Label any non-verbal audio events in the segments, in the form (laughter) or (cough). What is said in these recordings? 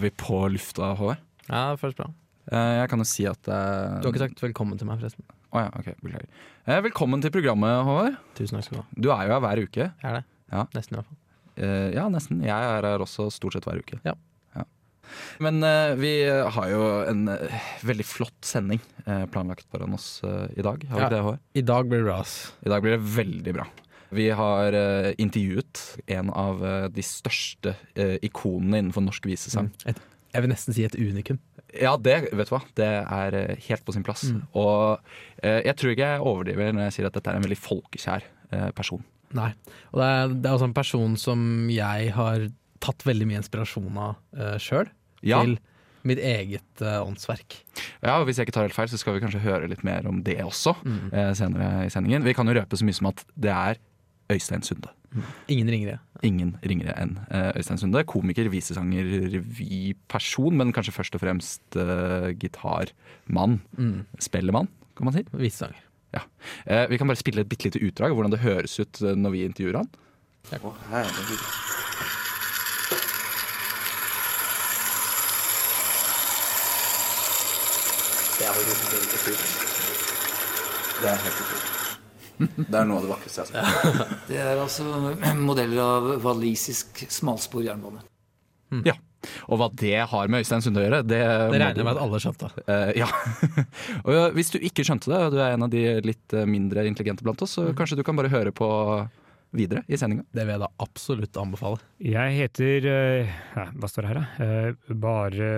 Er vi på lufta, Håvard. Ja, det føles bra. Eh, Jeg kan jo si at eh, Du har ikke sagt velkommen til meg, forresten. Oh, ja, ok, beklager. Eh, Velkommen til programmet, Håvard. Tusen takk skal du ha. Du er jo her hver uke. Jeg er det. Ja. Nesten, i hvert fall. Ja, nesten. Jeg er her også stort sett hver uke. Ja. Men eh, vi har jo en veldig flott sending planlagt foran oss i dag. Har vi Ja. det, Håvard? I dag blir det bra, ass. I dag blir det veldig bra. Vi har eh, intervjuet en av eh, de største eh, ikonene innenfor norsk visesang. Et, jeg vil nesten si et unikum. Ja, det vet du hva. Det er eh, helt på sin plass. Og eh, jeg tror ikke jeg overdriver når jeg sier at dette er en veldig folkekjær eh, person. Nei. Og det er, det er også en person som jeg har tatt veldig mye inspirasjon av uh, sjøl. Ja. Til mitt eget uh, åndsverk. Ja, og Hvis jeg ikke tar helt feil, så skal vi kanskje høre litt mer om det også eh, senere i sendingen. Vi kan jo røpe så mye som at det er Øystein Sunde. Ingen ringere. Ingen ringere enn eh, Øystein Sunde. Komiker, visesanger, revyperson, men kanskje først og fremst uh, gitarmann. Spellemann, kan man si. Visesanger. Ja. Uh, vi kan bare spille et bitte lite utdrag av hvordan det høres ut når vi intervjuer han. Det er helt utrolig. Det er noe av det vakreste jeg har sett. (laughs) Det er altså modeller av walisisk smalspor jernbane. Ja. Og hva det har med Øystein Sunde å gjøre, det, Det regner jeg med at alle skjønte. Uh, ja. (laughs) og ja, Hvis du ikke skjønte det, og du er en av de litt eh, mindre intelligente blant oss, så kanskje du kan bare høre på videre i sendinga. Det vil jeg da absolutt anbefale. Jeg heter uh, Hva står det her, da? Uh, bare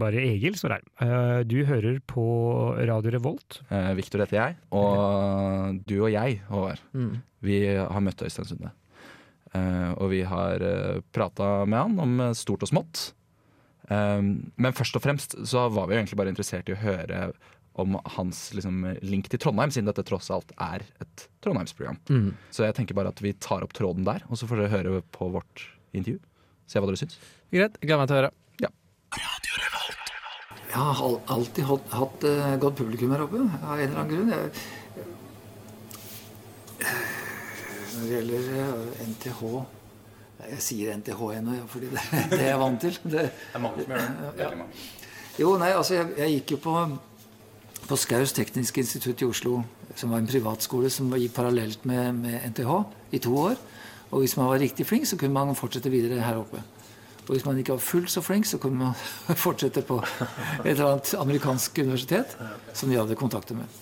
bare Egil står her. Eh, du hører på Radio Revolt. Eh, Victor heter jeg, og du og jeg, Håvard, Mm. vi har møtt Øystein Sunde. Eh, og vi har uh, prata med han om eh, stort og smått. Men først og fremst så var vi jo egentlig bare interessert i å høre om hans liksom, link til Trondheim, siden dette tross alt er et Trondheimsprogram. Mm. Så jeg tenker bare at vi tar opp tråden der, og så får dere høre på vårt intervju. Se hva dere syns. Greit, jeg gleder meg til å høre. Jeg har alltid hatt, hatt eh, godt publikum her oppe, av en eller annen grunn. Jeg, når det gjelder eh, NTH Jeg sier NTH ennå, ja, fordi det, (laughs) det er jeg vant til. Det, Det er mange som gjør det. Jo, nei, altså jeg, jeg gikk jo på, på Skaus tekniske institutt i Oslo, som var en privatskole som gikk parallelt med, med NTH i to år. Og hvis man var riktig flink, så kunne man fortsette videre her oppe. Og hvis man ikke var fullt så flink, så kunne man (laughs) fortsette på et eller annet amerikansk universitet som de hadde kontakter med.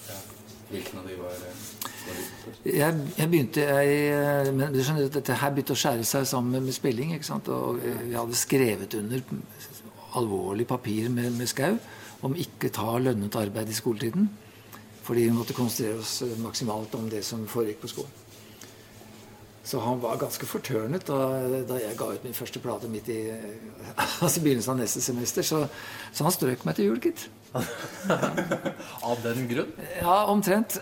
Hvilken av de var Jeg, jeg begynte jeg, Men du skjønner, at dette her begynte å skjære seg sammen med, spilling. ikke sant? Og vi hadde skrevet under alvorlig papir med, med Skau om ikke ta lønnet arbeid i skoletiden. Fordi vi måtte konsentrere oss maksimalt om det som foregikk på skolen. Så han var ganske fortørnet da, da jeg ga ut min første plate midt i (laughs) altså begynnelsen av neste semester. Så, så han strøk meg til jul, gitt. (laughs) Av den grunn? Ja, omtrent.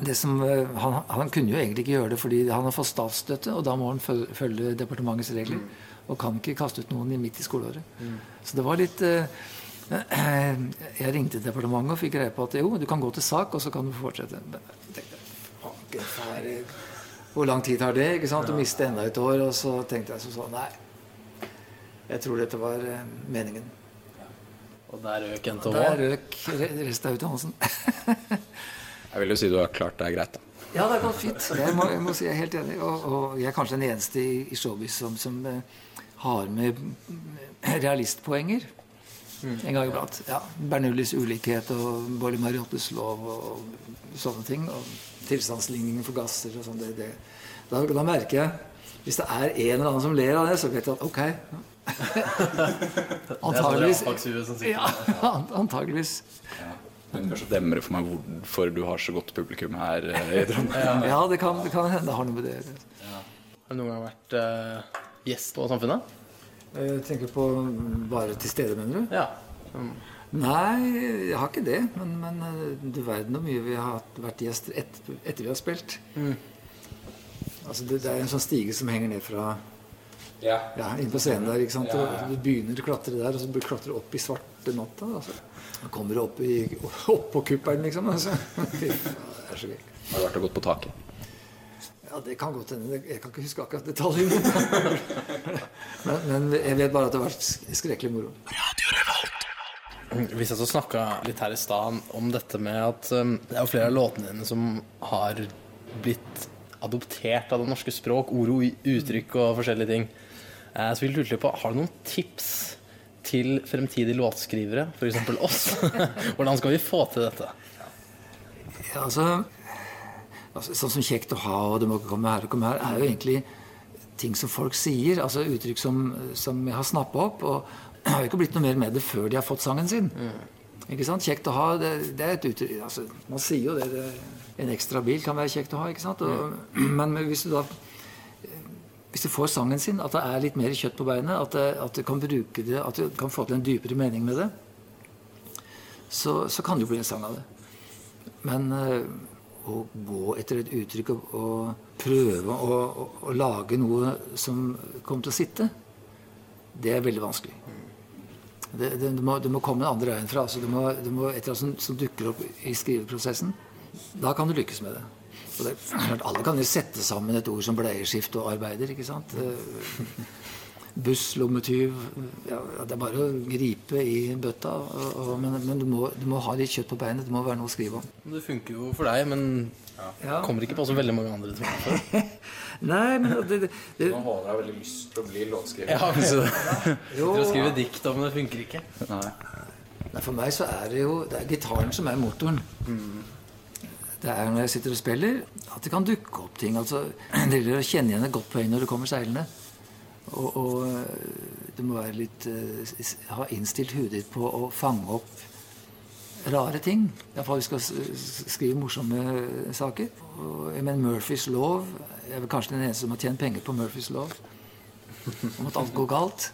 Det som, eh, han, han kunne jo egentlig ikke gjøre det fordi han har fått statsstøtte, og da må han følge, følge departementets regler. Og kan ikke kaste ut noen midt i skoleåret. Så det var litt eh, (clears throat) Jeg ringte departementet og fikk greie på at jo, du kan gå til sak, og så kan du fortsette. Jeg tenkte, "Faken, fære, Hvor lang tid tar det? ikke sant? Å miste enda et år. Og så tenkte jeg som sånn Nei, jeg tror dette var eh, meningen. Og der røk NTH. Der røk re- resten av utdannelsen. (laughs) Jeg vil jo si du har klart deg greit, da. Ja, det har gått fint. Jeg må, jeg må si jeg er helt enig. Og, og jeg er kanskje den eneste i, i showbiz som, som uh, har med realistpoenger. En gang iblant. Ja, Bernoullis ulikhet og Bolli Mariottes lov og sånne ting. Og tilstandsligningen for gasser og sånn. Det, det. Da, da merker jeg Hvis det er en eller annen som ler av det, så vet jeg at ok. (laughs) (laughs) Antageligvis. Ja, antageligvis. Det kan kanskje demre for meg hvorfor du har så godt publikum her eh, i Trondheim. (laughs) Ja, det kan, det kan hende det har noe med det å gjøre. Har du noen gang vært uh, gjest på Samfunnet? Jeg tenker på bare til stede, mener du? Ja. Nei, jeg har ikke det. Men, men eh, du verden hvor mye vi har vært gjester etter, etter vi har spilt. Altså, det, det er en sånn stige som henger ned fra Ja. ja, inn på scenen der. ikke sant? Og Du begynner å klatre der, og så klatrer du opp i svarte natta. Altså. Da kommer du opp, i, (laughs) opp på kuppelen, liksom. Altså. (laughs) Det er så gøy. Har du vært og gått på taket? Ja, Det kan godt hende. Jeg kan ikke huske akkurat detaljene. (laughs) men, men jeg vet bare at det har vært skrekkelig moro. Vi satt og snakka litt her i stad om dette med at um, det er jo flere av låtene dine som har blitt adoptert av det norske språk, ord og uttrykk og forskjellige ting. Eh, så vi lurte på, har du noen tips til fremtidige låtskrivere, f.eks. oss? (laughs) Hvordan skal vi få til dette? Ja, altså, altså, Sånn som 'kjekt å ha' og 'du må ikke komme her og komme her', er jo egentlig ting som folk sier. Altså uttrykk som, som jeg har snappa opp. Og det (clears throat) har jo ikke blitt noe mer med det før de har fått sangen sin. Ikke sant? Kjekt å ha, det, det er et uttrykk altså, Man sier jo det, det. En ekstra bil kan være kjekt å ha, ikke sant? Og, men hvis du da hvis du får sangen sin, at det er litt mer kjøtt på beinet, at, det, at du kan bruke det, at du kan få til en dypere mening med det, så, så kan det jo bli en sang av det. Men eh, å gå etter et uttrykk og, og prøve å, å, å lage noe som kommer til å sitte, det er veldig vanskelig. Det, det, du, må, du må komme den andre veien fra. Altså du må, du må et eller annet som, som dukker opp i skriveprosessen. Da kan du lykkes med det. Og det klart, alle kan jo sette sammen et ord som bleieskift og arbeider. ikke sant? Eh, Buss, lommetyv ja, Det er bare å gripe i bøtta. Og, og, men men du, må, du må ha litt kjøtt på beinet. Det må være noe å skrive om. Det funker jo for deg, men Ja. kommer ikke på så veldig mange andre. Tror jeg. (laughs) Nei, men det, det, det, Nå har jeg veldig lyst til å bli låtskriver. Ja, så (laughs) jo, Sitter og skriver dikt om det funker ikke. Nei, For meg så er det jo det er gitaren som er motoren. Det er når jeg sitter og spiller, at det kan dukke opp ting. altså Det gjelder å kjenne igjen et godt poeng når du kommer seilende. Og, og øh, du må være litt øh, ha innstilt hodet ditt på å fange opp rare ting. Iallfall vi skal skrive morsomme saker. Og jeg mener Murphys lov Jeg er vel kanskje den eneste som har tjent penger på Murphys lov. Om at alt går galt.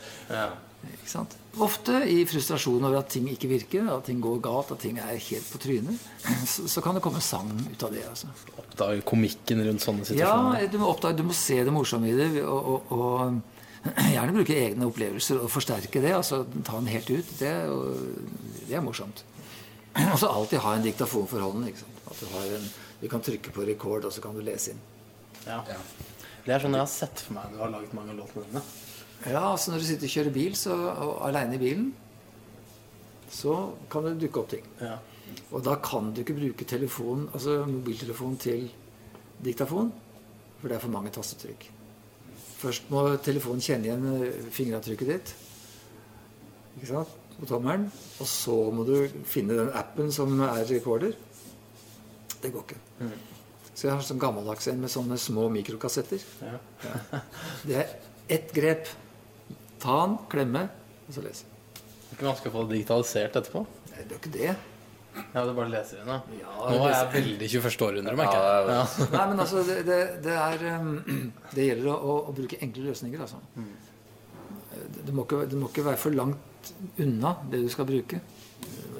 Ikke sant? Ofte i frustrasjon over at ting ikke virker, at ting går galt, at ting er helt på trynet. Så, så kan det komme sang ut av det. altså. Oppdage komikken rundt sånne Ja, situasjoner. du må, oppdage, du må se det morsomme i det, og, og, og gjerne bruke egne opplevelser og forsterke det. altså Ta den helt ut. Det, er det er morsomt. Og (clears throat) så alltid ha en diktafon for hånden. ikke sant? At du, har en, du kan trykke på rekord, og så kan du lese inn. Ja. Det er sånn jeg har sett for meg du har laget mange av låtene dine. Ja, altså Når du sitter og kjører bil så, og aleine i bilen, så kan det dukke opp ting. Ja. Og da kan du ikke bruke telefon, altså mobiltelefon til diktafon, for det er for mange tastetrykk. Først må telefonen kjenne igjen eh, fingeravtrykket ditt ikke sant? På tommelen. Og så må du finne den appen som er recorder. Det går ikke. Så jeg har sånn gammeldags en med sånne små mikrokassetter. Ja. Ja. (laughs) Det er ett grep. Ta den, klemme, og så lese. Det er ikke vanskelig å få det digitalisert etterpå. Nei, det er jo ikke det. Ja, det er bare å lese inn, da. Ja, Nå er jeg veldig 21. århundre, merker jeg. Ja. Nei, men altså, det, det, det er um, (clears throat) Det gjelder å, å, bruke enkle løsninger, altså. Det, det, må ikke, det må ikke være for langt unna det du skal bruke.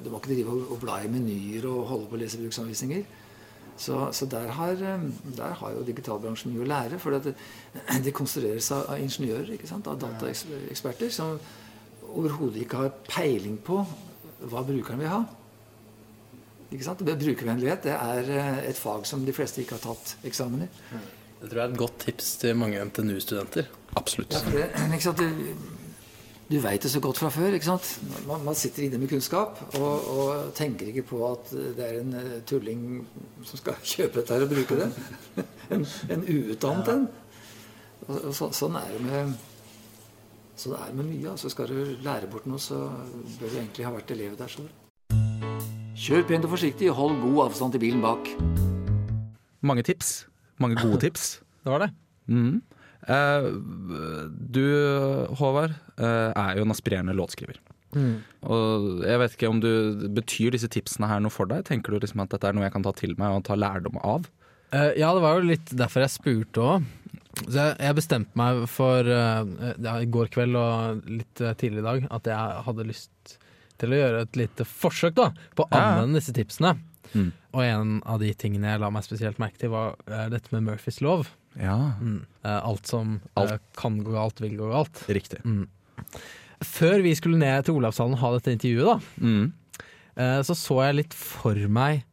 Du må ikke drive og, bla i menyer og holde på å lese bruksanvisninger. Så, så der, har, um, der har jo digitalbransjen mye å lære. For det, (clears throat) det konstrueres av, ingeniører, av dataeksperter, som overhodet ikke har peiling på hva brukeren vil ha. Ikke sant? Brukervennlighet det er eh, et fag som de fleste ikke har tatt eksamen i. Det tror jeg er et godt tips til mange NTNU-studenter. Absolutt. Ja, det? (clears throat) Du, veit det så godt fra før. ikke sant? Man, man sitter inne med kunnskap og, og tenker ikke på at det er en eh, tulling som skal (laughs) kjøpe dette her og bruke det. (laughs) En, en uutdannet en. Og, og så, sånn er det med Sånn er det med mye. altså Skal du lære bort noe, så bør du egentlig ha vært elev der. selv. Kjør pent og forsiktig, hold god avstand til bilen bak. Mange tips. Mange gode tips. Det var det. Mhm. Eh, du, Håvard, eh, er jo en aspirerende låtskriver. Og jeg vet ikke om du Betyr disse tipsene her noe for deg? Tenker du liksom at dette er noe jeg kan ta til meg og ta lærdom av? Uh, ja, det var jo litt derfor jeg spurte òg. Så jeg, jeg bestemte meg for uh, ja, i går kveld og litt tidlig i dag at jeg hadde lyst til å gjøre et lite forsøk da på å anvende disse tipsene. Mm. Og en av de tingene jeg la meg spesielt merke til, var dette med Murphys lov. Ja, Mm. Eh, alt som Alt. eh, kan gå galt, vil gå galt. riktig. Mm. Før vi skulle ned til Olavshallen og ha dette intervjuet, da, Mm. eh, så så jeg litt for meg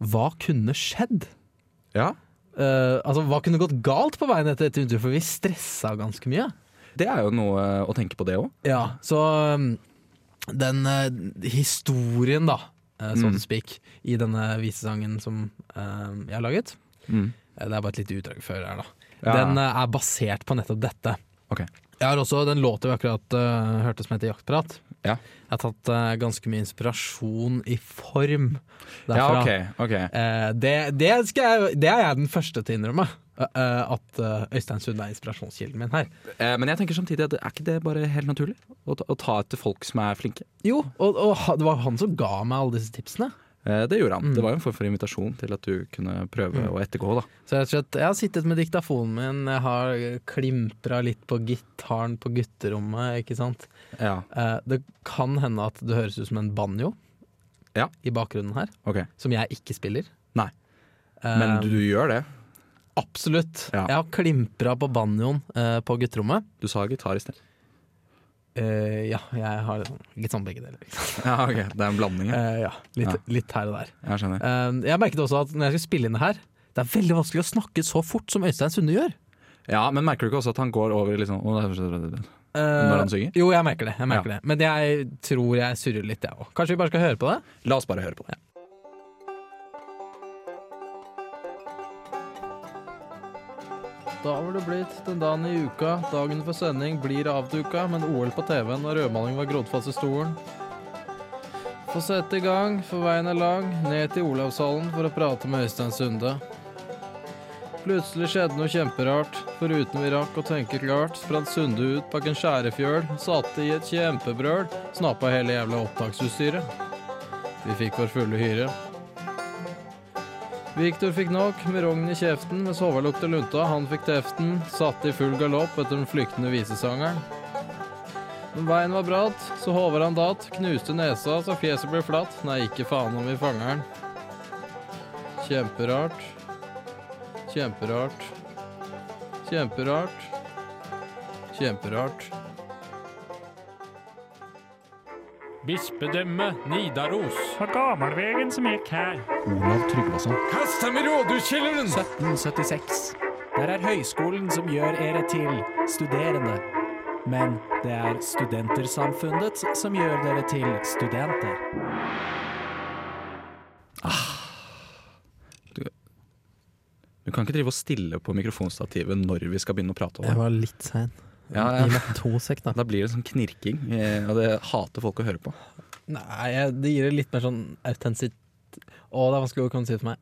hva kunne skjedd. Ja. Uh, altså, Hva kunne gått galt på veien etter dette intervjuet, for vi stressa ganske mye. Det er jo noe å tenke på, det òg. Ja, så um, den uh, historien, da, uh, so Mm. to speak, i denne visesangen som jeg har laget Mm. Eh, Det er bare et lite utdrag før her, da. Ja. Den eh, er basert på nettopp dette. Ok. Jeg har også den låta vi akkurat uh, hørte som heter Jaktprat. Ja. Jeg har tatt uh, ganske mye inspirasjon i form Ja, okay, ok. ok. Eh, det, det, jeg, det er jeg den første til å innrømme. at Øystein Sund er inspirasjonskilden min her. Men jeg tenker samtidig at er ikke det bare helt naturlig? Å ta etter folk som er flinke? Jo, og, og det var han som ga meg alle disse tipsene. Eh, Det gjorde han. Mm. Det var jo en form for invitasjon til at du kunne prøve Mm. å ettergå. da Så jeg har sittet med diktafonen min, jeg har klimpra litt på gitaren på gutterommet, ikke sant. Ja, Eh, det kan hende at det høres ut som en banjo Ja. i bakgrunnen her, ok som jeg ikke spiller. Nei. Eh, Men du, du gjør det. Absolutt. Ja. Jeg har klimpra på banjoen eh, på gutterommet. Du sa gitar i sted. Eh, ja, jeg har litt sånn begge deler. (laughs) Ja, ok, Det er en blanding. Ja. uh, ja, litt, Ja. litt her og der. Jeg skjønner. uh, jeg merket også at når jeg skulle spille inn det her, det er veldig vanskelig å snakke så fort som Øystein Sunde gjør. Ja, Men merker du ikke også at han går over i liksom Når han synger? Jo, jeg merker det. Jeg merker Ja. det. Men jeg tror jeg surrer litt, jeg òg. Kanskje vi bare skal høre på det? La oss bare høre på det. Da var det blitt den dagen i uka. Dagen for sending blir avduka, men OL på TV-en og rødmaling var grodd i stolen. Få sette i gang, for veien er lang, ned til Olavshallen for å prate med Øystein Sunde. Plutselig skjedde noe kjemperart. Foruten vi rakk å tenke klart, spratt Sunde ut bak en skjærefjøl, satte i et kjempebrøl, snappa hele jævla opptaksutstyret. Vi fikk vår fulle hyre. Viktor fikk nok, med rogn i kjeften, mens Håvard lukter lunta. Han fikk teften, satte i full galopp etter den flyktende visesangeren. Men veien var bratt, så Håvard han datt, knuste nesa så fjeset ble flatt. Nei, ikke faen om vi fanger den. Kjemperart. Kjemperart. Kjemperart. Kjemperart. Bispedømme Nidaros. Og gammelvegen som gikk her. Olav Tryggvason. Kast dem i rådhuskjelleren! 1776. Der er høyskolen som gjør ere til studerende. Men det er studentersamfunnet som gjør dere til studenter. Du kan ikke drive og stille på mikrofonstativet når vi skal begynne å prate om det. var litt sein. Ja, ja. Gi meg to sek, da. Da blir det sånn knirking, eh, og det hater folk å høre på. Nei, det gir det litt mer sånn autentisitet Å, det er vanskelig å si for meg.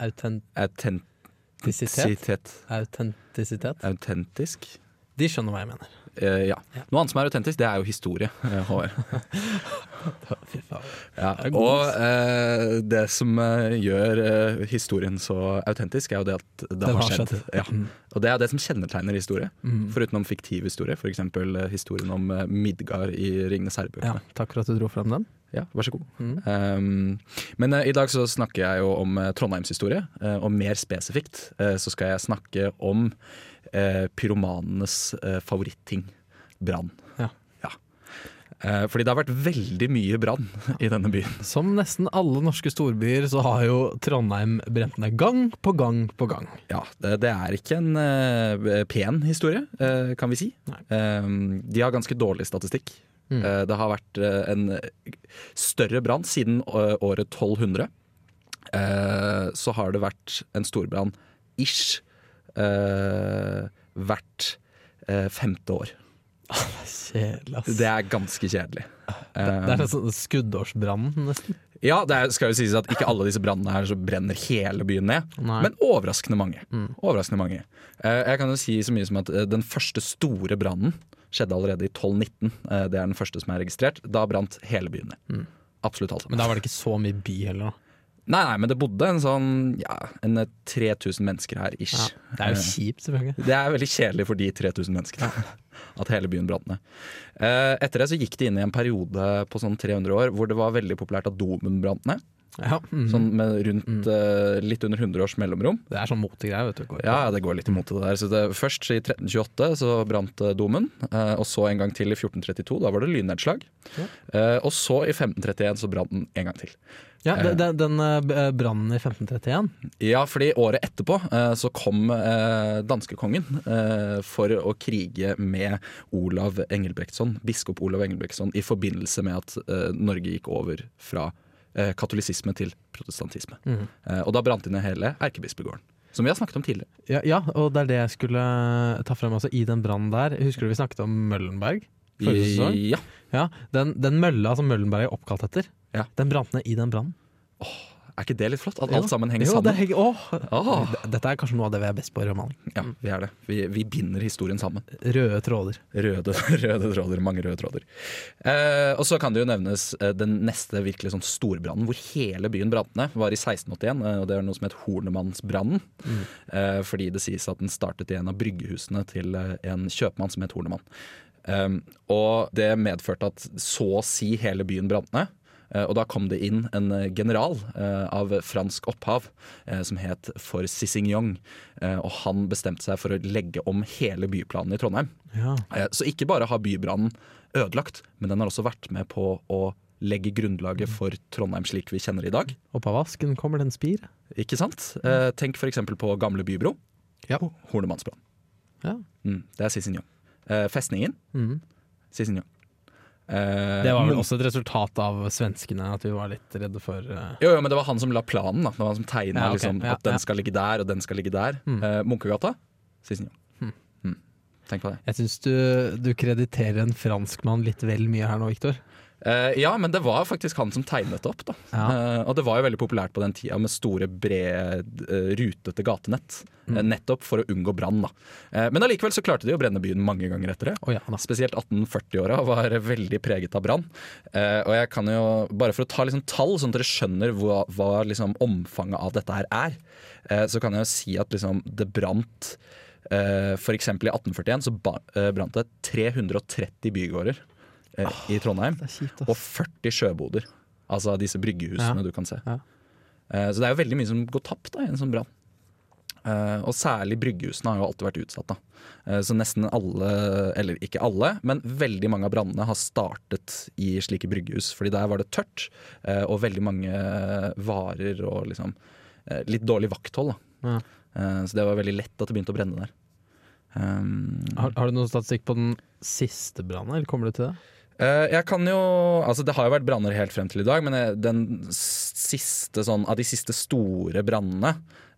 Autentisitet. Autentisitet? Autentisk? De skjønner hva jeg mener. Eh, ja. Ja. Noe annet som er autentisk, det er jo historie. (laughs) eh, Håvard. (laughs) Ja. Og uh, det som gjør uh, historien så autentisk, er jo det at det, Det har skjedd. skjedd. Ja. Mm. Og det er det som kjennetegner historie. Mm. Foruten om fiktiv historie, f.eks. Uh, historien om Midgard i Ringenes Ja, herre-bøkene. takk for at du dro frem den. Ja. vær så god. Mm. Um, men uh, i dag så snakker jeg jo om uh, Trondheims historie, uh, og mer spesifikt så skal jeg snakke om uh, pyromanenes eh, favoritting brann. Ja. Ja. Eh, fordi det har vært veldig mye brann (laughs) i denne byen. Som nesten alle norske storbyer så har jo Trondheim brent ned gang på gang på gang. Ja, det, det er ikke en eh, pen historie, eh, kan vi si. Um, de har ganske dårlig statistikk. Mm. Eh, det har vært eh, en større brann siden eh, året 1200. Eh, så har det vært en storbrann ish eh, hvert eh, femte år. Kjedelig, ass. Det er ganske kjedelig. Det er sånn skuddårsbrannen, nesten. Ja, det skal jo sies at ikke alle disse brannene her så brenner hele byen ned, Nei. men overraskende mange. Mm. Overraskende mange. Eh, jeg kan jo si så mye som at eh, den første store brannen skjedde allerede i 1219. Eh, det er den første som er registrert. Da brant hele byen ned. Mm. Absolutt alt sammen. Men da var det ikke så mye by heller. da. Nei, nei, men det bodde en sånn ja, en eh, 3000 mennesker her, ish. Ja, det er jo Eh, kjipt, selvfølgelig. det er veldig kjedelig for de 3000 menneskene (laughs) at hele byen brant ned. Eh, Etter det så gikk det inn i en periode på sånn 300 år hvor det var veldig populært at domen brant ned. Ja, mm. Sånn med rundt eh, litt under 100 års mellomrom. Det er sånn motegreier, vet du. Ja, det går litt imot det der. Så det, først i 1328 så brant eh, domen, uh, og så en gang til i 1432. Da var det lynnedslag. Ja. Uh, og så i 1531 så brant den en gang til. Ja, den, den, den eh, brannen i 1531 Ja, fordi året etterpå eh, så kom eh, danskekongen eh, for å krige med Olav Engelbrektsson, biskop Olav Engelbrektsson, i forbindelse med at eh, Norge gikk over fra eh, katolisisme til protestantisme. Mm. Eh, og da brant de ned hele erkebispegården. Som vi har snakket om tidligere. ja, ja, og det er det jeg skulle ta frem altså, i den brannen der. Husker du vi snakket om Møllenberg? Ja. Ja, den, den mølla som Møllenberg er oppkalt etter, Ja. den brant ned i den brannen. Er ikke det litt flott? At alt sammen henger Jo, sammen? det henger, oh. Oh. Dette er kanskje noe av det vi er best på i romanen. Ja, vi er det. Vi, vi binder historien sammen. Røde tråder. Røde, (laughs) røde tråder, mange røde tråder. Eh, og så kan det jo nevnes eh, den neste virkelig sånn storbrannen hvor hele byen brant ned. Var i 1681, eh, og det er noe som het Hornemannsbrannen. Eh, fordi det sies at den startet i en av bryggehusene til eh, en kjøpmann som het Hornemann. Um, og det medførte at så å si hele byen brant ned. Eh, Og da kom det inn en eh, general eh, av fransk opphav som het for Cicignon. Eh, og han bestemte seg for å legge om hele byplanen i Trondheim. Ja. Så ikke bare har bybrannen ødelagt, men den har også vært med på å legge grunnlaget for Trondheim slik vi kjenner det i dag. Opp av vasken kommer det en spir. Ikke sant? Tenk f.eks. på Gamle Bybro. Ja. Hornemannsbrann. Ja. Mm, det er Cicignon. Eh, festningen. Mhm. Cicignon. Eh, Det var vel også et resultat av svenskene, at vi var litt redde for eh, Jo, jo, men det var han som la planen. da Det var han som tegna Ja, okay. liksom, Ja, at den ja. skal ligge der, og den skal ligge der. Mm. Eh, Munkegata. Cicignon. Mm. Mm. Tenk på det. Jeg syns du, du krediterer en franskmann litt vel mye her nå, Viktor. Eh, ja, men det var faktisk han som tegnet opp. da Ja. Eh, Og det var jo veldig populært på den tida med store, brede, eh, rutete gatenett. Mm. nettopp for å unngå brann. da Men allikevel så klarte de å brenne byen mange ganger etter det. Oh, ja. Spesielt 1840-åra var veldig preget av brann. Og jeg kan jo, bare for å ta liksom tall, sånn at dere skjønner hva, hva liksom omfanget av dette her er, så kan jeg jo si at liksom det brant Uh, F.eks. i 1841 så brant det 330 bygårder eh, i Trondheim. Kjipt, Og 40 sjøboder. Altså disse bryggehusene Ja. du kan se. Ja. Eh, Så det er jo veldig mye som går tapt i en sånn brann. Eh, Og særlig bryggehusene har jo alltid vært utsatt. Eh, Så nesten alle, eller ikke alle, men veldig mange av brannene har startet i slike bryggehus. Fordi der var det tørt, eh, og veldig mange varer og liksom eh, litt dårlig vakthold. da. Ja. Eh, Så det var veldig lett at det begynte å brenne der. Um, Har, har du noen statistikk på den siste brannen, eller kommer du til det? Eh, jeg kan jo, altså Det har jo vært branner helt frem til i dag, men den siste sånn, av de siste store brannene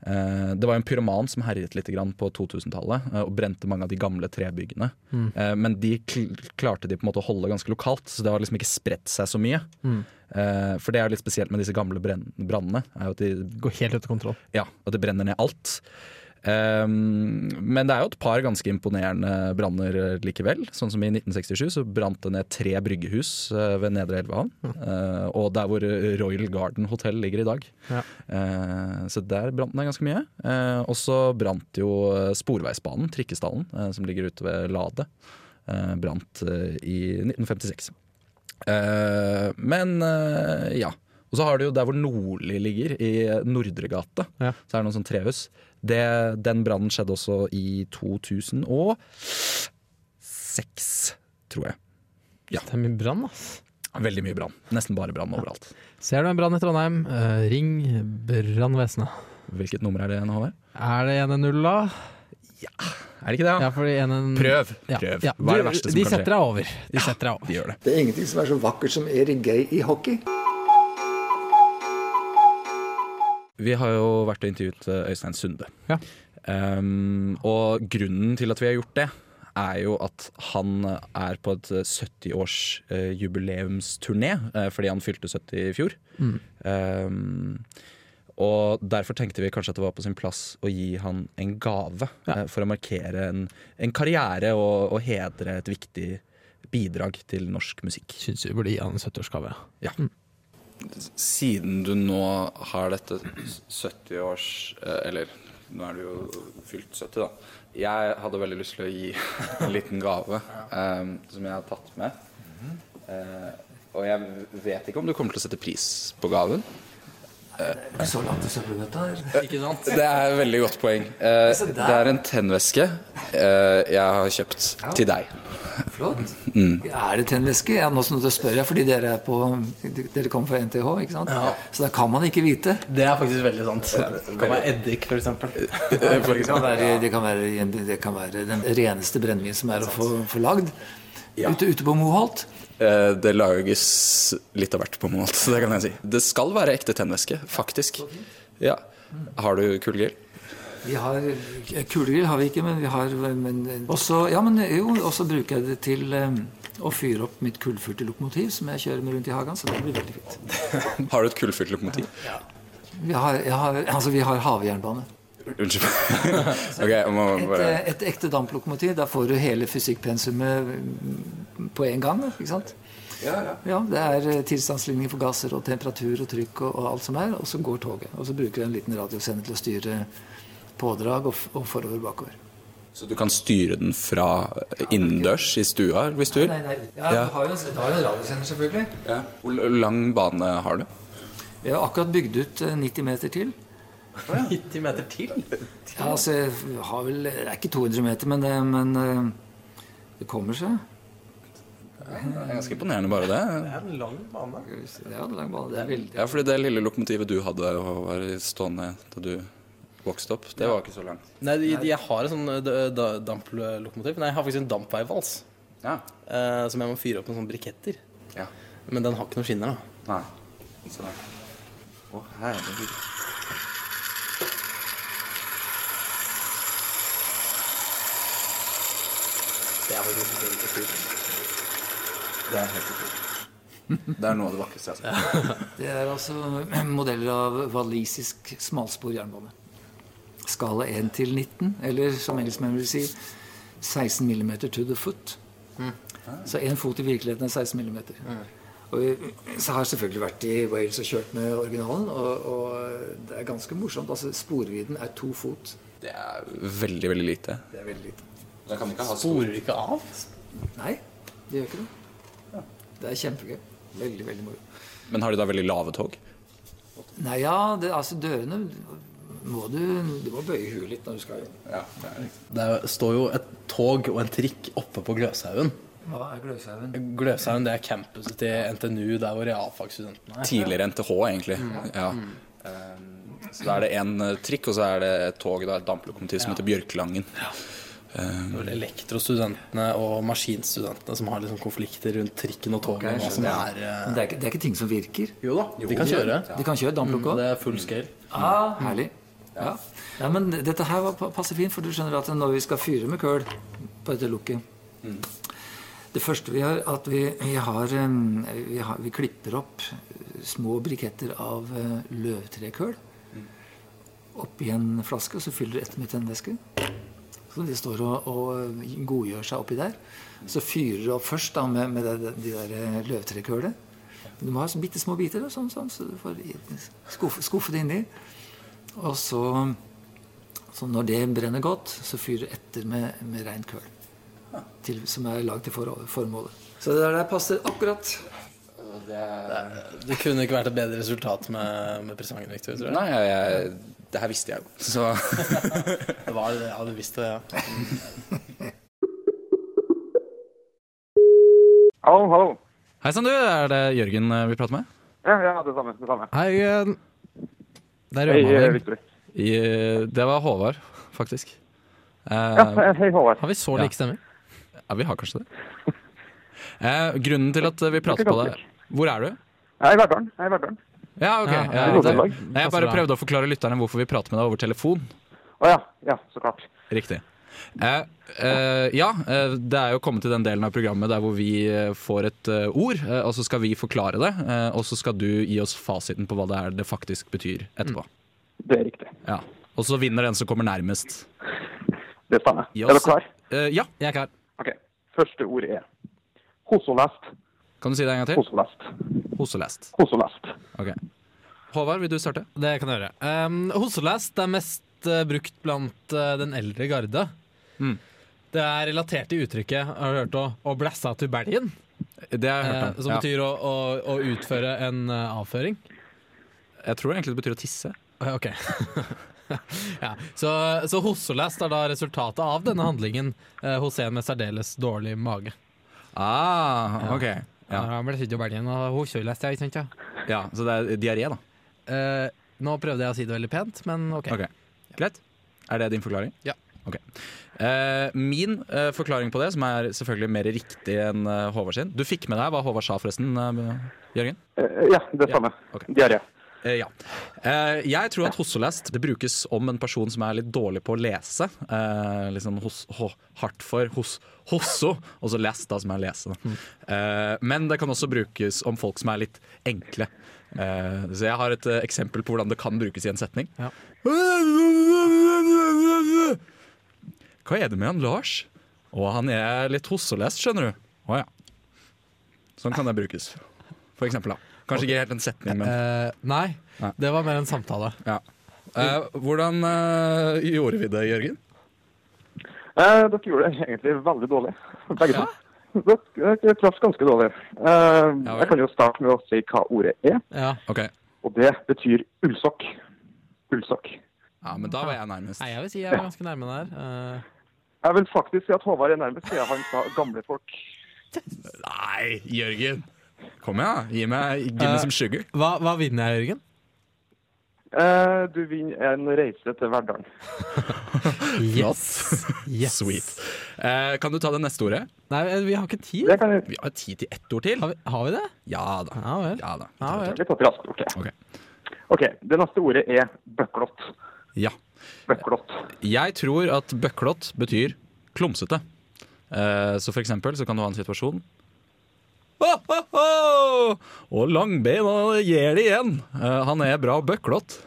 eh, Det var jo en pyroman som herjet litt på 2000-tallet eh, og brente mange av de gamle trebyggene. Mm. Eh, men de klarte de på en måte å holde ganske lokalt, så det har liksom ikke spredt seg så mye. Mm. Eh, for det er jo litt spesielt med disse gamle brannene. at de Går helt ut av kontroll. ja, og det brenner ned alt. Ehm, men det er jo et par ganske imponerende branner eh, likevel. Sånn som i 1967 så brant det ned tre bryggehus eh, ved Nedre Elvehavn. eh, og der hvor Royal Garden Hotel ligger i dag. Ja. Uh, så der brant det ganske mye. Uh, og så brant jo Sporveisbanen, trikkestallen, som ligger ute ved Lade. brant i 1956. Eh, men ja. Og så har du jo der hvor Nordli ligger, i Nordregate. Ja. Så er det noen sånn trehus. Det, den brannen skjedde også i 2006, tror jeg. Ja. Det er mye brann, ass. Veldig mye brann. Nesten bare brann overalt. Ser du en brann i Trondheim, uh, ring brannvesenet. Hvilket nummer er det, NHV? Er det 110, da? Ja, Er det ikke det? Ja, fordi 1 Prøv! Prøv. ja. Hva er det verste som de kan skje? setter deg over. De setter deg over. De gjør det. Det er ingenting som er så vakkert som Erik Gay i hockey. Vi har jo vært og intervjuet eh, Øystein Sunde. Ja. Um, og grunnen til at vi har gjort det, er jo at han er på et 70-års uh, jubileumsturné, eh, fordi han fylte 70 i fjor. Mm. Um, og derfor tenkte vi kanskje at det var på sin plass å gi han en gave Ja. uh, for å markere en, en karriere og, og hedre et viktig bidrag til norsk musikk. Syns vi burde gi han en 70-årsgave. Siden du nå har dette 70-års Eller nå er du jo fylt 70, da. Jeg hadde veldig lyst til å gi (laughs) en liten gave um, som jeg har tatt med. Uh, og jeg vet ikke om du kommer til å sette pris på gaven. Ikke så langt til dette her. (laughs) Ikke sant? Det er et veldig godt poeng. Eh, det er en tennvæske eh, jeg har kjøpt til deg. Flott. Mm. Er det tennvæske? Ja, nå spør jeg fordi dere er på Dere kommer fra NTH, ikke sant? Ja. Så da kan man ikke vite. Det er faktisk veldig sant. Det kan være eddik, for eksempel. (laughs) Det kan være, det kan være, det kan være den reneste brennevin som er å få, få lagd ute, ute på Moholt. Eh, det lages litt av hvert på en måte. (laughs) det kan jeg si. Det skal være ekte tennvæske, faktisk. Ja. Har du kullgrill? Vi har Kulegrill har vi ikke, men vi har men, også, Ja, men jo, også bruker jeg det til um, å fyre opp mitt kullfyrte lokomotiv som jeg kjører med rundt i hagen, så det blir veldig fint. (laughs) Har du et kullfyrt lokomotiv? Vi har, har, altså, vi har havjernbane. Unnskyld. (laughs) okay, må Et, bare et, et ekte damplokomotiv, da får du hele fysikkpensumet mm, på en gang. ikke sant? Ja, Det er eh, tilstandsligning for gasser og temperatur og trykk og, og alt som er, og så går toget. Og så bruker du en liten radiosender til å styre pådrag og, og forover bakover. Så du kan styre den fra innendørs i stua hvis du vil? Nei, nei, ja, Ja. Du har jo en, du har jo en radiosender, selvfølgelig. Ja. Hvor lang bane har du? Vi har akkurat bygd ut eh, 90 meter til. 90 meter til? Ja, altså, jeg har vel, Det er ikke 200 meter, men, det, men eh, det kommer seg. Det er ganske imponerende, bare det. Det er en lang bane. Ja, det er lang bane. Det er veldig Ja, fordi det lille lokomotivet du hadde og var stående da du vokste opp, det var ikke så langt. Nei, de, de, jeg har en sånn eh, da- da- damplokomotiv. Nei, jeg har faktisk en dampveivals. Ja. eh, som jeg må fyre opp med sånne briketter. ja. Men den har ikke noen skinner, da. Nei. Så. Å, herregud. Det er faktisk veldig kult. Det er helt utrolig. Det er noe av det vakreste jeg har sett. (laughs) Det er altså (clears throat) modeller av walisisk smalspor jernbane. Skala 1 til 19, eller som engelskmenn vil si 16 mm to the foot. Så én fot i virkeligheten er 16 mm. Og vi- så har jeg selvfølgelig vært i Wales og kjørt med originalen, og, og det er ganske morsomt. Altså Sporvidden er to fot. Det er veldig, veldig lite. Det er veldig lite. Jeg kan ikke ha Sporer ikke av? Nei, det gjør ikke det. Det er kjempegøy. Veldig, veldig moro. Men har de da veldig lave tog? Nei, ja, det, altså dørene må du, du må bøye huet litt når du skal inn. Ja, det. Det står jo et tog og en trikk oppe på Gløshaugen. Hva er Gløshaugen? Gløshaugen det er campuset til NTNU, der hvor realfagsstudentene er. Tidligere NTH, egentlig. Ja. Um, Så da er det en eh, trikk, og så er det et tog, da, et damplokomotiv som heter Bjørkelangen. Um, Det er Elektrostudentene og maskinstudentene som har liksom konflikter rundt trikken og toget. Okay, som er, eh, det er, ikke, det er ikke ting som virker. jo da, de kan kjøre. De kan kjøre mm, Det er full scale. Ah, herlig. Ja. ja, men dette her passer fint, for du skjønner at når vi skal fyre med køl på dette lukket Det første vi gjør, at vi, vi, har, vi, har, vi klipper opp eh, små briketter av eh, løvtrekøl oppi en flaske, og så fyller du etter med tennvæske. De står og, og godgjør seg oppi der. Så fyrer du opp først da med, med det, de der eh, løvtrekølet. Du må ha sånne bitte små biter, da, sånn, sånn, så du får skuffe, skuffe det inni. Og så, så når det brenner godt, så fyrer du etter med, med rein køl. Til, som er lagd til for, formålet. Så det der passer akkurat. Det kunne ikke vært et bedre resultat med, med presangen, Victor. Tror jeg. nei, jeg, jeg, det her visste jeg jo. Så (laughs) Det var det, ja, du visste det, ja. Hallo, hallo. Hei sann, du. Er det Jørgen eh, vi prater med? Ja, ja, det samme. Det samme. Hei, eh, det er Hei, eh, det var Håvard, faktisk. Eh, Ja, hei, Håvard. Har vi så Ja. like stemmer? ja, vi har kanskje det. Eh, grunnen til at vi prater på deg Hvor er du? Jeg er i Verdalen. Ja, ok. Ja, Ja, nei, jeg bare prøvde å forklare lytterne hvorfor vi prater med deg over telefon. Å ja, ja, så klart. Riktig. Eh, eh, ja, eh, det er jo kommet til den delen av programmet der hvor vi eh, får et eh, ord, og så skal vi forklare det, og så skal du gi oss fasiten på hva det er det faktisk betyr etterpå. Det er riktig. Ja. Og så vinner den som kommer nærmest. Det stemmer. Er du klar? Eh, ja, Jeg er klar. Ok. Første ord er hosolest. Kan du si det en gang til? Hosolest. Hoselest. Hosolest. Ok. Håvard, vil du starte? Det kan jeg gjøre. Um, Hoselest er mest uh, brukt blant uh, den eldre garde. Mm. Det er relatert til uttrykket har du hørt å, å blæssa til belgen, Det har jeg hørt om. som ja. betyr å, å, å utføre en avføring. Jeg tror egentlig det betyr å tisse. Ok. (laughs) ja. Så, så hossolest er da resultatet av denne handlingen hos en med særdeles dårlig mage. Ah, ok. Ja. Han ble sydd i Berlin, og hossolest, ja, ikke sant? Ja. ja, Så det er diaré, da. Eh, nå prøvde jeg å si det veldig pent, men ok. Ok, Greit. Er det din forklaring? Ja. Ok. Eh, min eh, forklaring på det, som er selvfølgelig mer riktig enn eh, Håvard sin Du fikk med deg hva Håvard sa, forresten, eh, Jørgen? Eh, Ja, det Ja, samme. Diaré. Eh, ja. Eh, jeg tror at hosselest det brukes om en person som er litt dårlig på å lese. Eh, liksom hos, ho, hardt for hos, hosso, og så lest, da, som er lese. Eh, men det kan også brukes om folk som er litt enkle. Så jeg har et eksempel på hvordan det kan brukes i en setning. Ja. Hva er det med han Lars? Å, han er litt hosselest, skjønner du. Å ja. Sånn kan det brukes. For eksempel, da. Kanskje ikke helt en setning, men Eh, nei, Nei. det var mer en samtale. ja. Eh, hvordan eh, gjorde vi det, Jørgen? Eh, dere gjorde det egentlig veldig dårlig, begge to. Dere, dere traff ganske dårlig. Eh, vel. jeg kan jo starte med å si hva ordet er, Ja. Ok. og det betyr ullsokk. Ullsokk. Ja, men da var jeg nærmest. Nei, jeg vil si jeg var ganske nærme der. Eh, Jeg vil faktisk si at Håvard er nærmest, siden han sa gamle folk. Nei, Jørgen! Kom igjen. Gi meg, give Eh, some sugar. hva, hva vinner jeg, Jørgen? Eh, du vinner en reise til Verdalen. (laughs) Yes. yes. Sweet. Eh, kan du ta det neste ordet? Nei, eh, vi har ikke tid. Det kan jeg Vi har tid til ett ord til. Har vi, har vi det? Ja da. Ja vel. Ja da. Ja, vel. litt raskt. Ok. Okay. ok, det neste ordet er bøklott. Ja. Bøklott. Jeg tror at bøklott betyr klumsete. Eh, så for eksempel så kan du ha en situasjon! Og langbein gir det igjen. Eh, han er bra bøklott.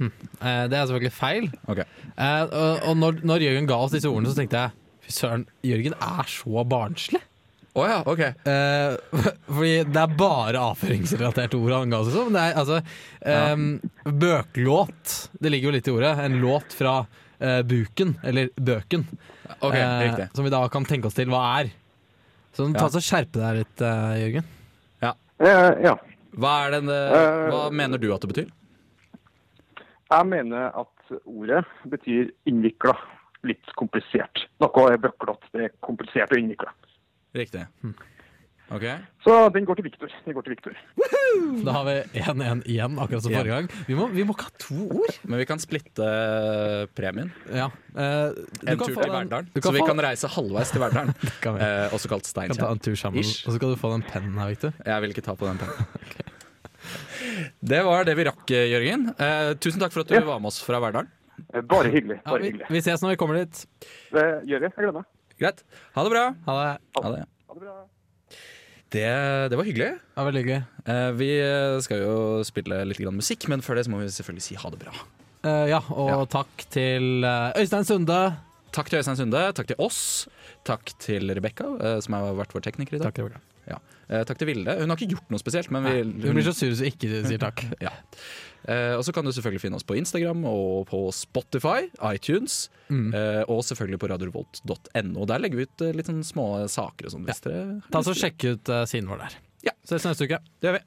Eh, det er selvfølgelig feil. Ok. Eh, og når, når Jørgen ga oss disse ordene, så tenkte jeg fy søren, Jørgen er så barnslig. Oh ja, ok. Eh, (laughs) fordi det er bare avføringsrelaterte ord han ga oss. Men det er altså ehm, Bøklåt. Det ligger jo litt i ordet. En låt fra uh, buken, eller bøken. Okay, uh, som vi da kan tenke oss til hva er. Så ta Ja. så skjerpe deg litt, eh, Jørgen. Eh, ja. Hva, er den, eh, hva mener du at det betyr? Jeg mener at ordet betyr innvikla. Litt komplisert. Noe er bøklete. Det er komplisert og innvikla. Riktig. Ok. Så den går til Viktor. Den går til Viktor. Da har vi 1-1 igjen, akkurat som forrige gang. Vi må, vi må ikke ha to ord. Men vi kan splitte eh, premien. Ja. eh, du En kan tur få til Verdalen. du Så vi få- kan reise halvveis til Verdalen. (laughs) kan vi. eh, også kalt kan Steinkjer. Og så skal du få den pennen her, Victor. Jeg vil ikke ta på den pennen. (laughs) Det var det vi rakk, Jørgen. Eh, tusen takk for at du Ja. var med oss fra Verdalen. Bare hyggelig. Ja, vi, hyggelig. vi ses når vi kommer dit. Det gjør vi. Jeg gleder meg. Greit. Ha det bra. Ha det. Ha det. Ha det bra. Det, det var hyggelig. Ja, veldig hyggelig. Eh, vi skal jo spille litt grann musikk, men før det så må vi selvfølgelig si ha det bra. Eh, ja, og Ja. takk til eh, Øystein Sunde. Takk til Øystein Sunde, takk til oss, takk til Rebekka, eh, som har vært vår tekniker i dag. Takk, Rebecca. Ja. Eh, takk til Vilde. Hun har ikke gjort noe spesielt, men vi, Hun blir så sur hvis hun ikke sier takk. (laughs) Ja. Eh, og så kan du selvfølgelig finne oss på Instagram og på Spotify, iTunes, Mm. eh, og selvfølgelig på radiorevolt.no. Der legger vi ut eh, litt sånn små saker og sånn. Hvis dere Ta så Sjekk ut uh, siden vår der. Ja. Ses neste uke. Det gjør vi.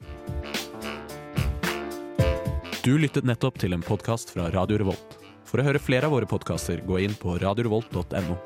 Du lyttet nettopp til en podkast fra Radio Revolt. For å høre flere av våre podkaster, gå inn på radiorevolt.no.